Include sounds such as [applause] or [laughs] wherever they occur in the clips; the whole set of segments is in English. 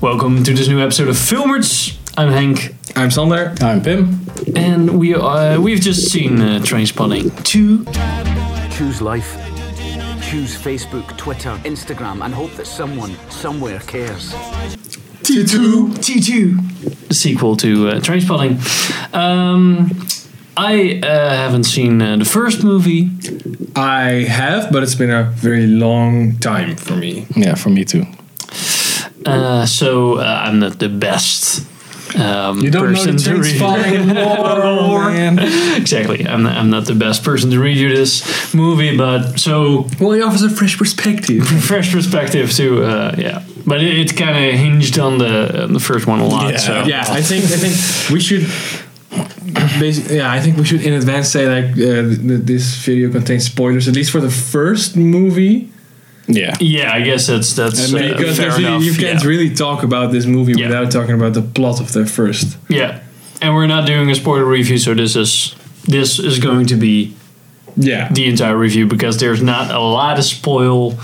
Welcome to this new episode of Filmers. I'm Hank, I'm Sander. I'm Pim. and we uh, we've just seen uh, Trainspotting 2. Choose life. Choose Facebook, Twitter, Instagram, and hope that someone somewhere cares. T2. T2. The sequel to uh, Trainspotting. Um, I uh, haven't seen uh, the first movie. I have, but it's been a very long time for me. Yeah, for me too. Uh, so uh, I'm not the best um, You don't know person the to review. Trainspotting lore, man. exactly. I'm not, I'm not the best person to review this movie, but so Well, it offers a fresh perspective. [laughs] fresh perspective to uh, yeah. But it, it kind of hinged on the on the first one a lot. Yeah. So yeah, I think I think we should. Basically, yeah, I think we should in advance say like uh, th- this video contains spoilers, at least for the first movie. Yeah. yeah, I guess that's that's And uh, Because fair there's enough. you can't yeah. really talk about this movie Yeah. without talking about the plot of the first. yeah, and we're not doing a spoiler review, so this is this is going to be Yeah. the entire review because there's not a lot of spoil.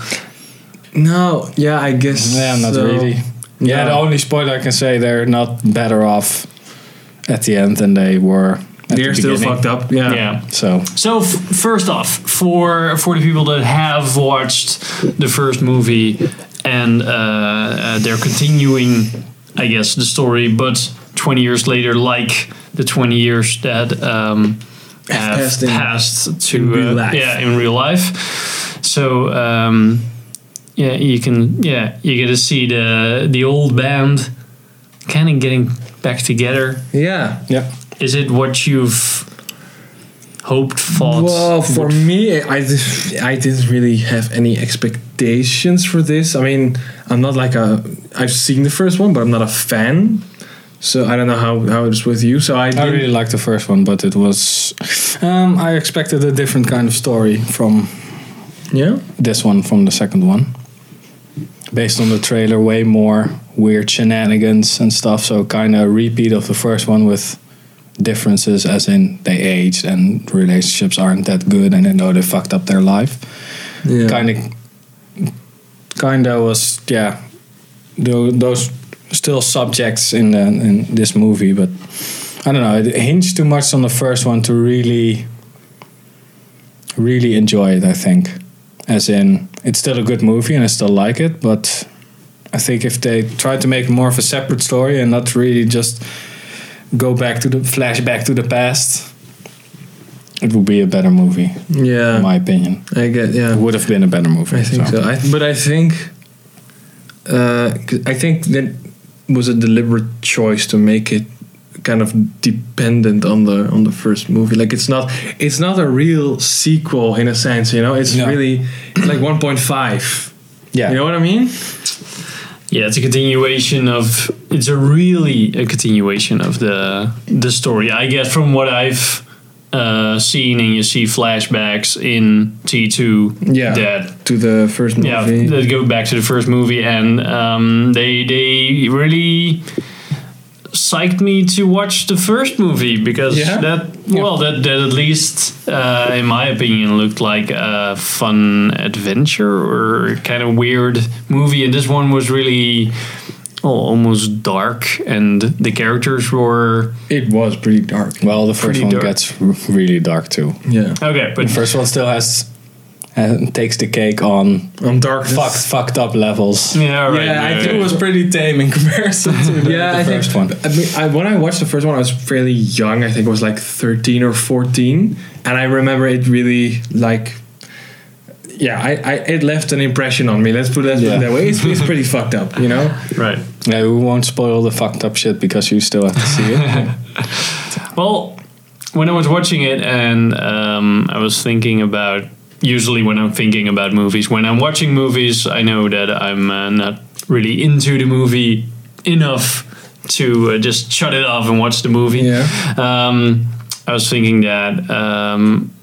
No. Yeah, I guess. Yeah, not so. really. Yeah, No. the only spoiler I can say they're not better off at the end than they were. At They're the still fucked up. Yeah. yeah. So So f- first off, for for the people that have watched the first movie and uh, uh, they're continuing, I guess, the story, but 20 years later, like the 20 years that um, have passed passed, to in real uh, yeah in real life. So um, yeah, you can yeah you get to see the the old band kind of getting back together. Yeah. yeah, Is it what you've hoped, for? Well, for would- me, I, I didn't really have any expectations for this. I mean, I'm not like a. I've seen the first one, but I'm not a fan. So I don't know how, how it is with you. So I, I really liked the first one, but it was. Um, I expected a different kind of story from yeah this one from the second one. Based on the trailer, way more weird shenanigans and stuff. So kind of a repeat of the first one with differences, as in they aged and relationships aren't that good, and they know they fucked up their life. yeah Kind of, kind of was yeah. Those still subjects in the, in this movie, but I don't know. It hinged too much on the first one to really, really enjoy it. I think, as in, it's still a good movie and I still like it, but I think if they tried to make more of a separate story and not really just go back to the flashback to the past, it would be a better movie, yeah in my opinion. I get It yeah would have been a better movie. I think so. I, but I think uh, I think that was a deliberate choice to make it kind of dependent on the on the first movie. Like it's not it's not a real sequel in a sense. You know, it's No. really like 1.5. yeah, You know what I mean? Yeah, it's a continuation of. It's a really a continuation of the the story. I get from what I've uh, seen, and you see flashbacks in T two. Yeah. that To the first movie. yeah that go back to the first movie, and um, they they really psyched me to watch the first movie because Yeah? that well that that at least uh, in my opinion looked like a fun adventure or kind of weird movie and this one was really oh, almost dark and the characters were It was pretty dark. Well, the first one dark. gets really dark too. Yeah. okay but The first one still has uh, takes the cake on On darkness. fucked fucked up levels. yeah right, Yeah, I yeah, think it was pretty tame in comparison to [laughs] the, yeah, the I first think one. I mean, I, when I watched the first one, I was fairly young. I think it was like thirteen or fourteen, and I remember it really like. Yeah, I, I it left an impression on me. Let's put it Yeah. that way. It's, it's pretty [laughs] fucked up, you know. right Yeah, we won't spoil the fucked up shit because you still have to see it. [laughs] Well, when I was watching it and um, I was thinking about, usually when I'm thinking about movies, when I'm watching movies, I know that I'm uh, not really into the movie enough to uh, just shut it off and watch the movie. Yeah. Um, I was thinking that um,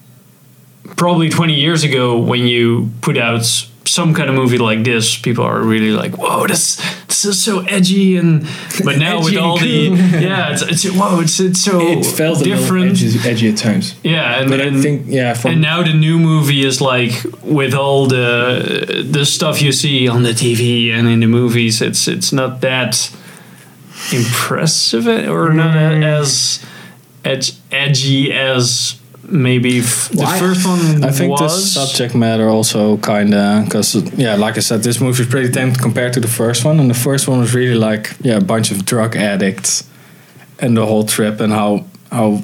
probably 20 years ago, when you put out some kind of movie like this, people are really like, "Whoa, this this is so edgy," and [laughs] but now with and all the [laughs] yeah, it's, it's whoa, it's it's so it felt different. edgy, edgy at times. Yeah, and, But I think yeah, and now the new movie is like with all the the stuff you see on the TV and in the movies, it's it's not that impressive or not Mm. as edgy as maybe f- the I- first one [laughs] I think the subject matter also kind of because yeah, like I said, this movie is pretty tame compared to the first one, and the first one was really like yeah, a bunch of drug addicts and the whole trip and how how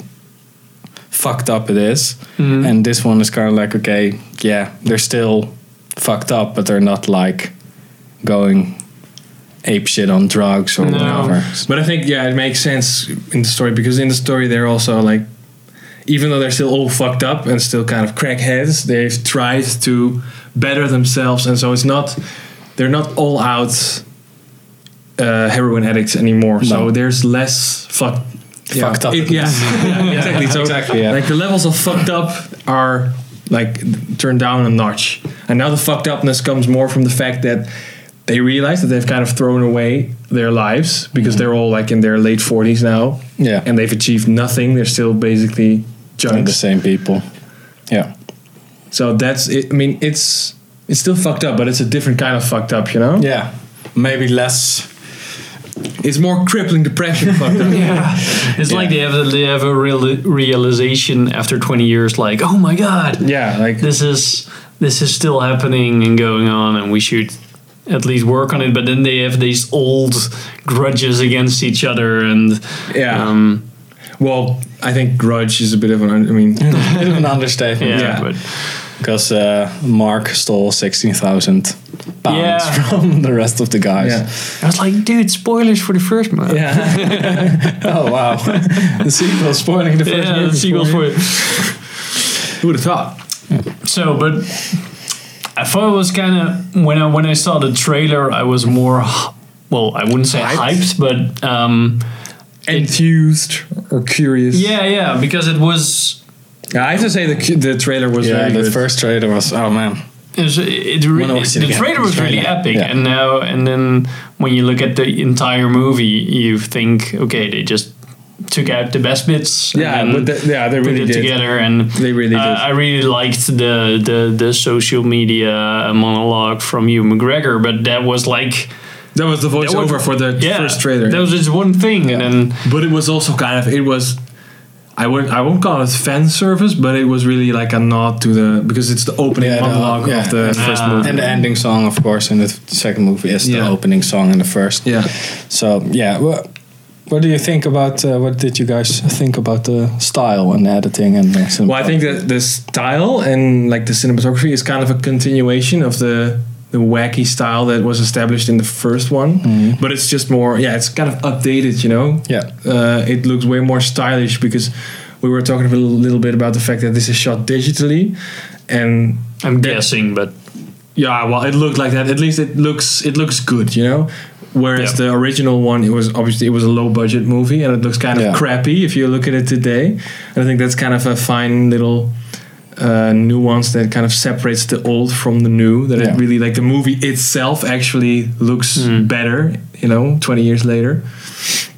fucked up it is. Mhm. And this one is kind of like okay, yeah, they're still fucked up, but they're not like going ape shit on drugs or No. whatever. But I think yeah, it makes sense in the story because in the story they're also like, even though they're still all fucked up and still kind of crackheads, they've tried to better themselves, and so it's not they're not all out uh, heroin addicts anymore. So there's less fuck. Fucked up. It- [laughs] yeah, yeah, exactly. So Exactly, yeah. like the levels of fucked up are like turned down a notch, and now the fucked upness comes more from the fact that they realize that they've kind of thrown away their lives because they're all like in their late 40s now Yeah, and they've achieved nothing they're still basically and the same people. Yeah. so that's it i mean it's it's still fucked up but it's a different kind of fucked up you know Yeah, maybe less. it's more crippling depression fucked up [laughs] yeah, it's like they have a, they have a real realization after twenty years, like, oh my god, yeah like this is this is still happening and going on and we should at least work on it but then they have these old grudges against each other and Yeah. um, well i think grudge is a bit of an i mean [laughs] bit of an understatement. yeah, Yeah. but Because uh, Mark stole 16,000 pounds Yeah. [laughs] from the rest of the guys. yeah I was like dude spoilers for the first one yeah [laughs] Oh, wow. the sequel spoiling the first yeah movie. the sequel for for who would have thought so but I thought it was kind of when I when I saw the trailer I was more well I wouldn't say Hyped? hyped, but um, enthused or curious yeah yeah because it was i have to say the the trailer was Yeah, very the good first trailer was, oh man. It was, it Wanna really, it the again. trailer was really really- epic, yeah. and now and then when you look at the entire movie, you think, okay, they just took out the best bits, yeah and but the, yeah they put really it did together, and They really uh, did. I really liked the, the the social media monologue from Ewan McGregor, but that was like that was the that was- voiceover for the yeah, first trailer That was just one thing, and then But it was also kind of it was I won't I won't call it fan service, but it was really like a nod to the because it's the opening Yeah, monologue yeah, of the and, first uh, movie. And the ending song, of course, in the second movie is the opening song in the first. yeah. So, yeah. What, what do you think about, uh, what did you guys think about the style and the editing and the Well, I think that the style and like the cinematography is kind of a continuation of the the wacky style that was established in the first one, Mhm. but it's just more yeah, it's kind of updated, you know. Yeah. uh, it looks way more stylish because we were talking a little, little bit about the fact that this is shot digitally, and I'm that- guessing, but Yeah, well, it looked like that. At least it looks it looks good, you know. Whereas Yeah. the original one, it was obviously it was a low budget movie, and it looks kind of Yeah. crappy if you look at it today. And I think that's kind of a fine little uh, nuance that kind of separates the old from the new. That Yeah. it really like the movie itself actually looks Mm. better, you know, twenty years later.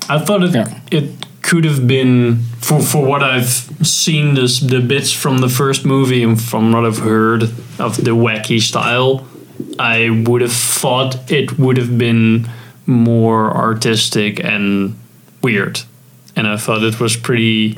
I thought it Yeah. it could have been for for what I've seen this the bits from the first movie and from what I've heard of the wacky style. I would have thought it would have been more artistic and weird, and I thought it was pretty.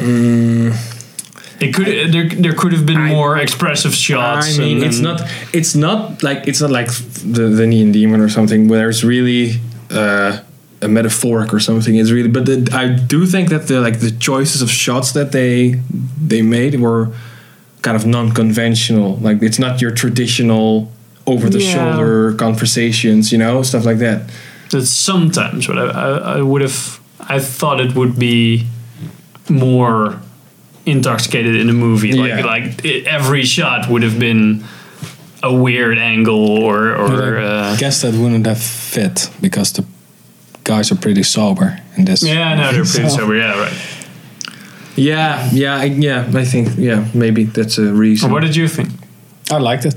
It could there there could have been I- more expressive shots. I mean, it's not it's not like it's not like the the Neon Demon or something where it's really uh, a metaphoric or something. It's really, but the, I do think that the like the choices of shots that they they made were kind of non-conventional. Like it's not your traditional over the shoulder conversations, you know, stuff like that. That's sometimes what I, I, I would have. I thought it would be more intoxicated in a movie. Like Yeah. like it, every shot would have been a weird angle or or I uh, guess that wouldn't have fit because the guys are pretty sober in this. yeah. No, they're pretty [laughs] So- sober. Yeah, right. Yeah, yeah, I, yeah. I think yeah, maybe that's a reason. What did you think? I liked it.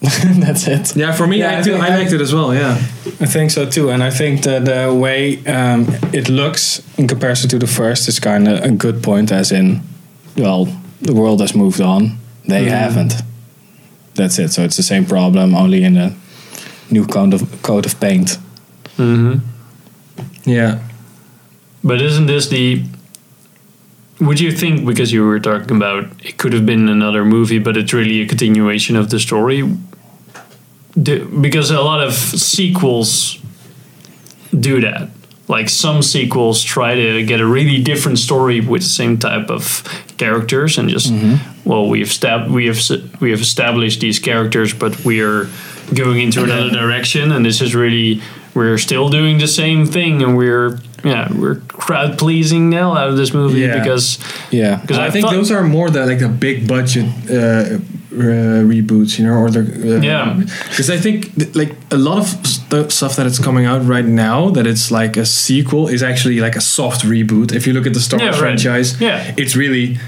[laughs] That's it. Yeah, for me, Yeah, I, I too, think- I liked it as well. Yeah, I think so too, and I think that the way um, it looks in comparison to the first is kind of a good point. As in, well, the world has moved on; they Mm-hmm. haven't. That's it. So it's the same problem, only in a new coat of coat of paint. hmm yeah. But isn't this the? Would you think because you were talking about it could have been another movie, but it's really a continuation of the story? Do, because a lot of sequels do that. Like some sequels try to get a really different story with the same type of characters and just well we've stab- we have we have established these characters but we're going into another direction and this is really we're still doing the same thing and we're yeah we're crowd pleasing now out of this movie Yeah. because Yeah, because I, think those are more the like the big budget uh, uh, reboots, you know, or the uh, Yeah. Because I think th- like a lot of st- stuff that is coming out right now that it's like a sequel is actually like a soft reboot. If you look at the Star Yeah, Wars right. franchise, Yeah. it's really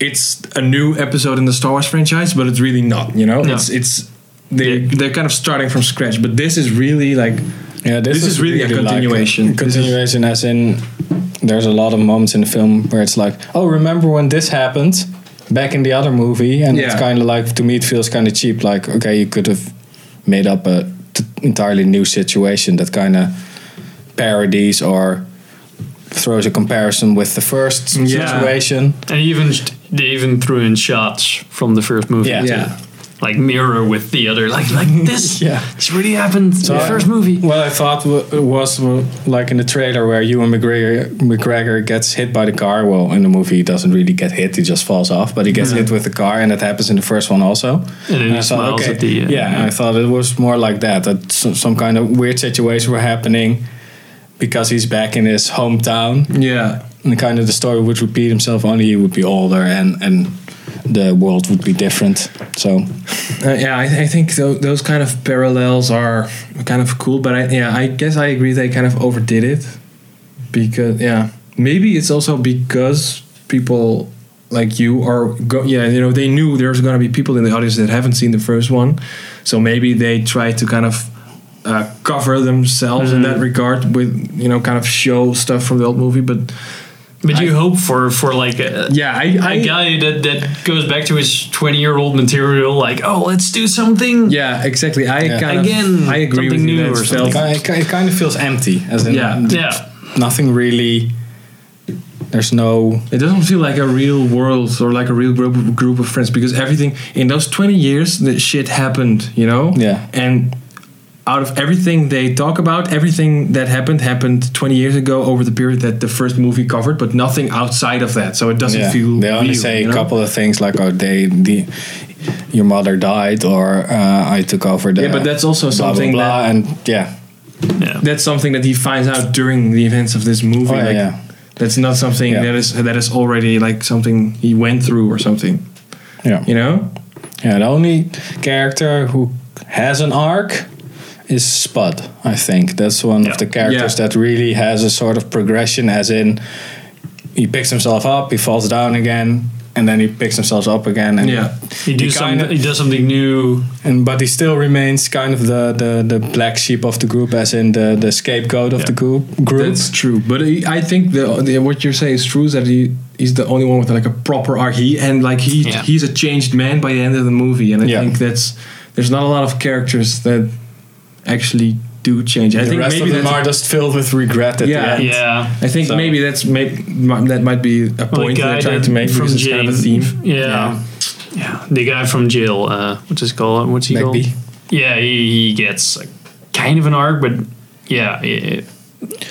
it's a new episode in the Star Wars franchise, but it's really not. You know, No. it's it's they Yeah. they're kind of starting from scratch. But this is really like Yeah, This is really a continuation. This is- continuation, as in, there's a lot of moments in the film where it's like, oh, remember when this happened back in the other movie, and it's kind of like to me it feels kind of cheap. Like, okay, you could have made up a t- entirely new situation that kind of parodies or throws a comparison with the first Yeah. situation. and even they even threw in shots from the first movie Yeah. too. Yeah. Like mirror with the other like like [laughs] this Yeah. this really happened in the first movie What I thought w- was like in the trailer where Ewan McGregor, McGregor gets hit by the car. Well, in the movie, he doesn't really get hit; he just falls off. But he gets hit with the car, and it happens in the first one also. and then And he I thought, smiles okay, at the uh, yeah, I thought it was more like that. That some, some kind of weird situation were happening because he's back in his hometown, yeah. and kind of the story would repeat himself. Only he would be older, and and the world would be different. So Uh, yeah, I, I think tho- those kind of parallels are kind of cool, but I, yeah, I guess I agree they kind of overdid it because yeah, maybe it's also because people like you are go, yeah, you know, they knew there's gonna be people in the audience that haven't seen the first one, so maybe they try to kind of uh, cover themselves in that regard with you know kind of show stuff from the old movie, but but you hope for for like a, yeah, I, I a guy that that goes back to his 20 year old material like oh let's do something yeah, exactly. I Yeah. kind Again, of I agree with something you. new that or it something. felt- it, it kind of feels empty, as in Yeah. yeah nothing really. There's no It doesn't feel like a real world or like a real group, group of friends because everything in those 20 years, the shit happened, you know? Yeah. And out of everything they talk about, everything that happened happened 20 years ago over the period that the first movie covered, but nothing outside of that. So it doesn't Yeah, feel they only real, say you a couple of things like oh they the your mother died or uh, I took over the Yeah, but that's also blah, blah, something blah, that- and yeah yeah That's something that he finds out during the events of this movie. Oh, yeah, like, yeah. That's not something Yeah. that is that is already like something he went through or something, yeah you know? yeah the only character who has an arc is Spud I think that's one Yeah. of the characters Yeah. that really has a sort of progression as in he picks himself up he falls down again and then he picks himself up again and Yeah. he, do He some, kinda- he does something new and but he still remains kind of the, the, the black sheep of the group as in the, the scapegoat of Yeah. the group group That's true, but he, I think the, the what you're saying is true. Is that he he's the only one with like a proper arc. He and like he Yeah. he's a changed man by the end of the movie, and I Yeah. think that's there's not a lot of characters that actually do change. I the think rest maybe of them that's are just filled with regret at Yeah. the end. yeah I think So- maybe that's may, that might be a Well, point the they're trying to make from because it's kind of a theme. yeah. yeah the guy from jail uh what's his called what's he Begbie. called yeah he, he gets like, kind of an arc but yeah it,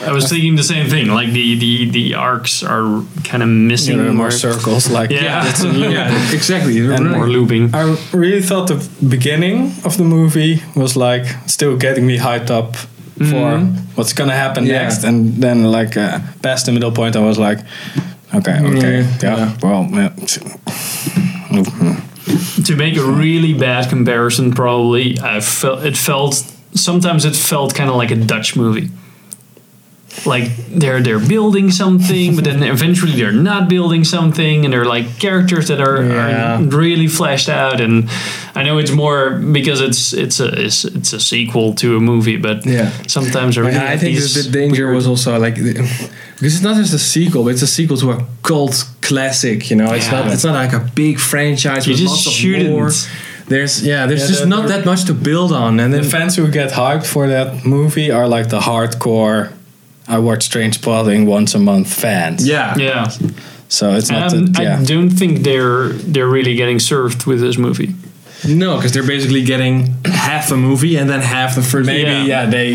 I was thinking the same thing. Like the the, the arcs are kind of missing know, more circles like Yeah. it's [laughs] a yeah, exactly. And more looping. I really thought the beginning of the movie was like still getting me hyped up for what's gonna happen Yeah. next, and then like uh, past the middle point, I was like, okay, okay, Yeah, yeah, yeah. well, yeah. to make a really bad comparison, probably I felt it felt sometimes it felt kind of like a Dutch movie. Like they're they're building something, but then eventually they're not building something, and they're like characters that are, Yeah. are really fleshed out. And I know it's more because it's it's a it's, it's a sequel to a movie, but Yeah. sometimes I really I think the, the danger was also like because it's not just a sequel, but it's a sequel to a cult classic. You know, it's Yeah. not it's not like a big franchise You with just lots of shouldn't. There's yeah, there's Yeah, just the- not that much to build on, and The fans who get hyped for that movie are like the hardcore. I watch Trainspotting once a month fans. yeah, yeah. So it's not. And that, yeah. I don't think they're they're really getting served with this movie. no, because they're basically getting half a movie and then half the first. Maybe Yeah. yeah, they,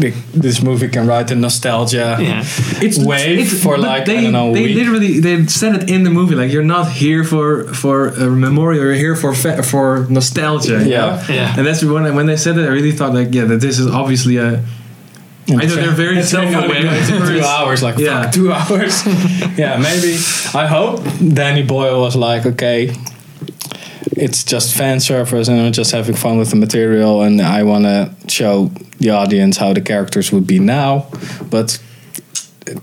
they this movie can ride the nostalgia Yeah. it's wave for but like they, I don't know. They week. literally they said it in the movie like you're not here for for a memorial, you're here for fa- for nostalgia. you Yeah. know? Yeah. And that's when I, when they said it, I really thought like yeah, that this is obviously a And I know they're very self-aware. going two hours, like Yeah. fuck, two hours. [laughs] yeah, maybe. I hope Danny Boyle was like, okay, it's just fan service, and I'm just having fun with the material, and I want to show the audience how the characters would be now. But it,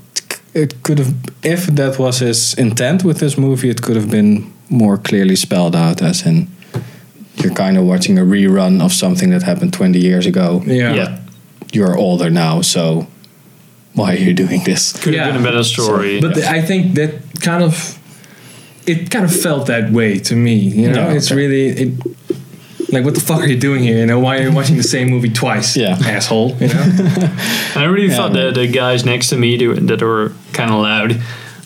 it could have, if that was his intent with this movie, it could have been more clearly spelled out, as in. You're kind of watching a rerun of something that happened 20 years ago yeah. yeah. You're older now, so why are you doing this? Could Yeah. have been a better story. But I think that kind of it kind of felt that way to me. You know, Yeah, it's okay. really it, like what the fuck are you doing here? You know, why are you watching the same movie twice? Yeah. asshole. [laughs] You know, I really Yeah, thought that the guys next to me do- that were kind of loud.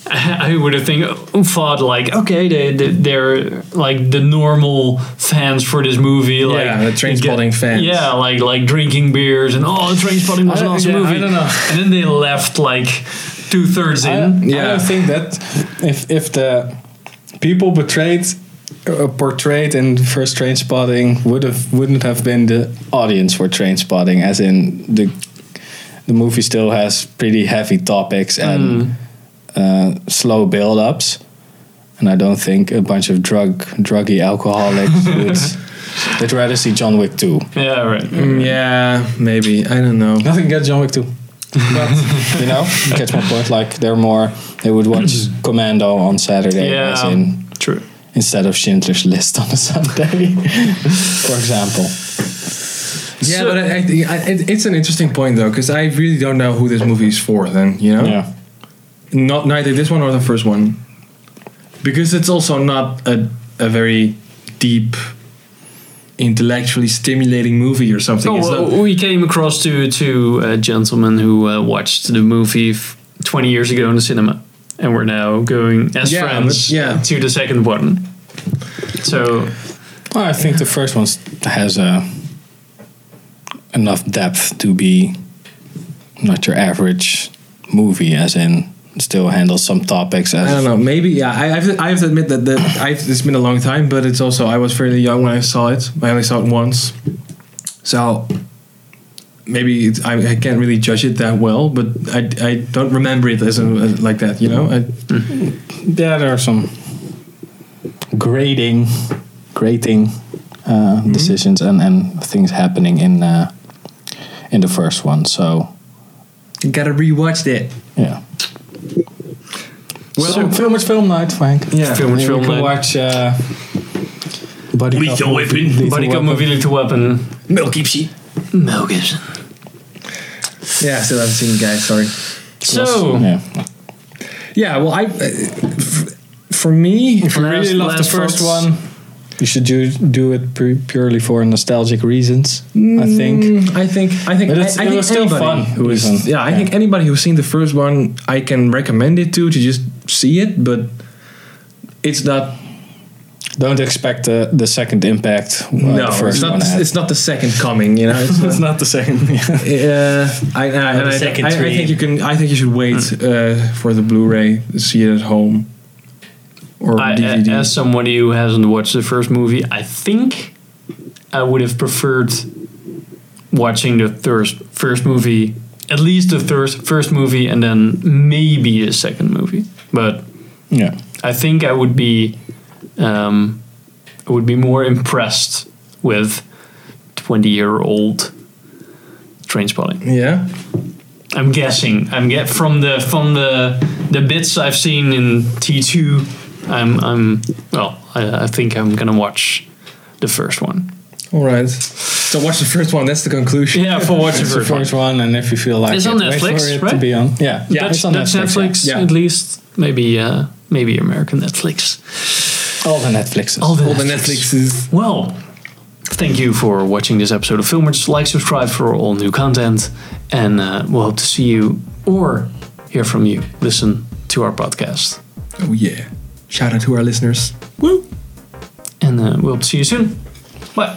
[laughs] I would have think thought like okay they, they they're like the normal fans for this movie like Yeah, the Trainspotting fans. yeah like like drinking beers and oh the Trainspotting was I an don't- awesome yeah, movie I don't know. and then they left like two thirds I, in I don't think that if if the people betrayed uh, portrayed in first Trainspotting would have wouldn't have been the audience for Trainspotting as in the the movie still has pretty heavy topics and uh, slow build-ups and I don't think a bunch of drug druggy alcoholics [laughs] would they'd rather see John Wick 2 yeah right Mm, yeah, maybe I don't know. Nothing against John Wick 2. But, you know, you catch my point. Like, they're more, they would watch [clears throat] Commando on Saturday yeah as in, true instead of Schindler's List on a Sunday, [laughs] for example. Yeah, So- but I, I, I, it, it's an interesting point though, because I really don't know who this movie is for. Then you know, Yeah. Not neither this one or the first one, because it's also not a a very deep, intellectually stimulating movie or something. Oh, well, we came across two two uh, gentlemen who uh, watched the movie f- 20 years ago in the cinema, and we're now going as Yeah, friends but- yeah. to the second one. So Well, I think the first one has uh, enough depth to be not your average movie, as in, still handle some topics as I don't know. Maybe yeah. I, I, have, to, I have to admit that, that I've, it's been a long time, but it's also I was fairly young when I saw it. I only saw it once, so maybe it's, I, I can't really judge it that well. But I, I don't remember it as a, like that. You know. I, yeah, there are some grading, grading uh, decisions and, and things happening in uh, in the first one. So you gotta rewatch that. yeah. Well, so, film is film night, Frank. Yeah. Film is You film can night. watch uh, Buddy Lethal Cop- Weapon, Lethal Buddy Cop Weapon. movie, Lethal Weapon, Mel Gibson. Mel Gibson. Yeah, I still haven't seen it, guys. Sorry. So Yeah. Yeah. Well, I. Uh, f- for me, If you really love the first thoughts? one, you should do, do it pu- purely for nostalgic reasons. I think. Mm, I think I think But it's- I, I it think was still fun, Who is, yeah, I Yeah. think anybody who's seen the first one, I can recommend it to to just see it, but it's not. Don't expect the, the second impact. uh, no, the it's not. one had. It's not the second coming. You know, [laughs] it's, It's not the second. Uh, I, I, and I, second I, I think you can. I think you should wait uh, for the Blu-ray to see it at home or I, DVD. as somebody who hasn't watched the first movie, I think I would have preferred watching the first first movie, at least the first first movie, and then maybe a second movie. But yeah. I think I would be, um, I would be more impressed with twenty year old Trainspotting. yeah. I'm guessing. I'm get from the from the the bits I've seen in T2. I'm I'm well. I, I think I'm gonna watch the first one. All right. So watch the first one. That's the conclusion. Yeah, for watch the It's first one. one, and if you feel like It's it, on wait Netflix, for it right? to be on. Yeah, Yeah, Dutch, it's on Dutch Netflix, yeah. at least. Maybe uh, maybe American Netflix. All the Netflixes. All the All the Netflix. Netflixes. Well, thank you for watching this episode of Filmers. Like, subscribe for all new content, and uh, we'll hope to see you or hear from you. Listen to our podcast, Oh yeah. Shout out to our listeners. Woo! And uh, we'll see you soon. Bye.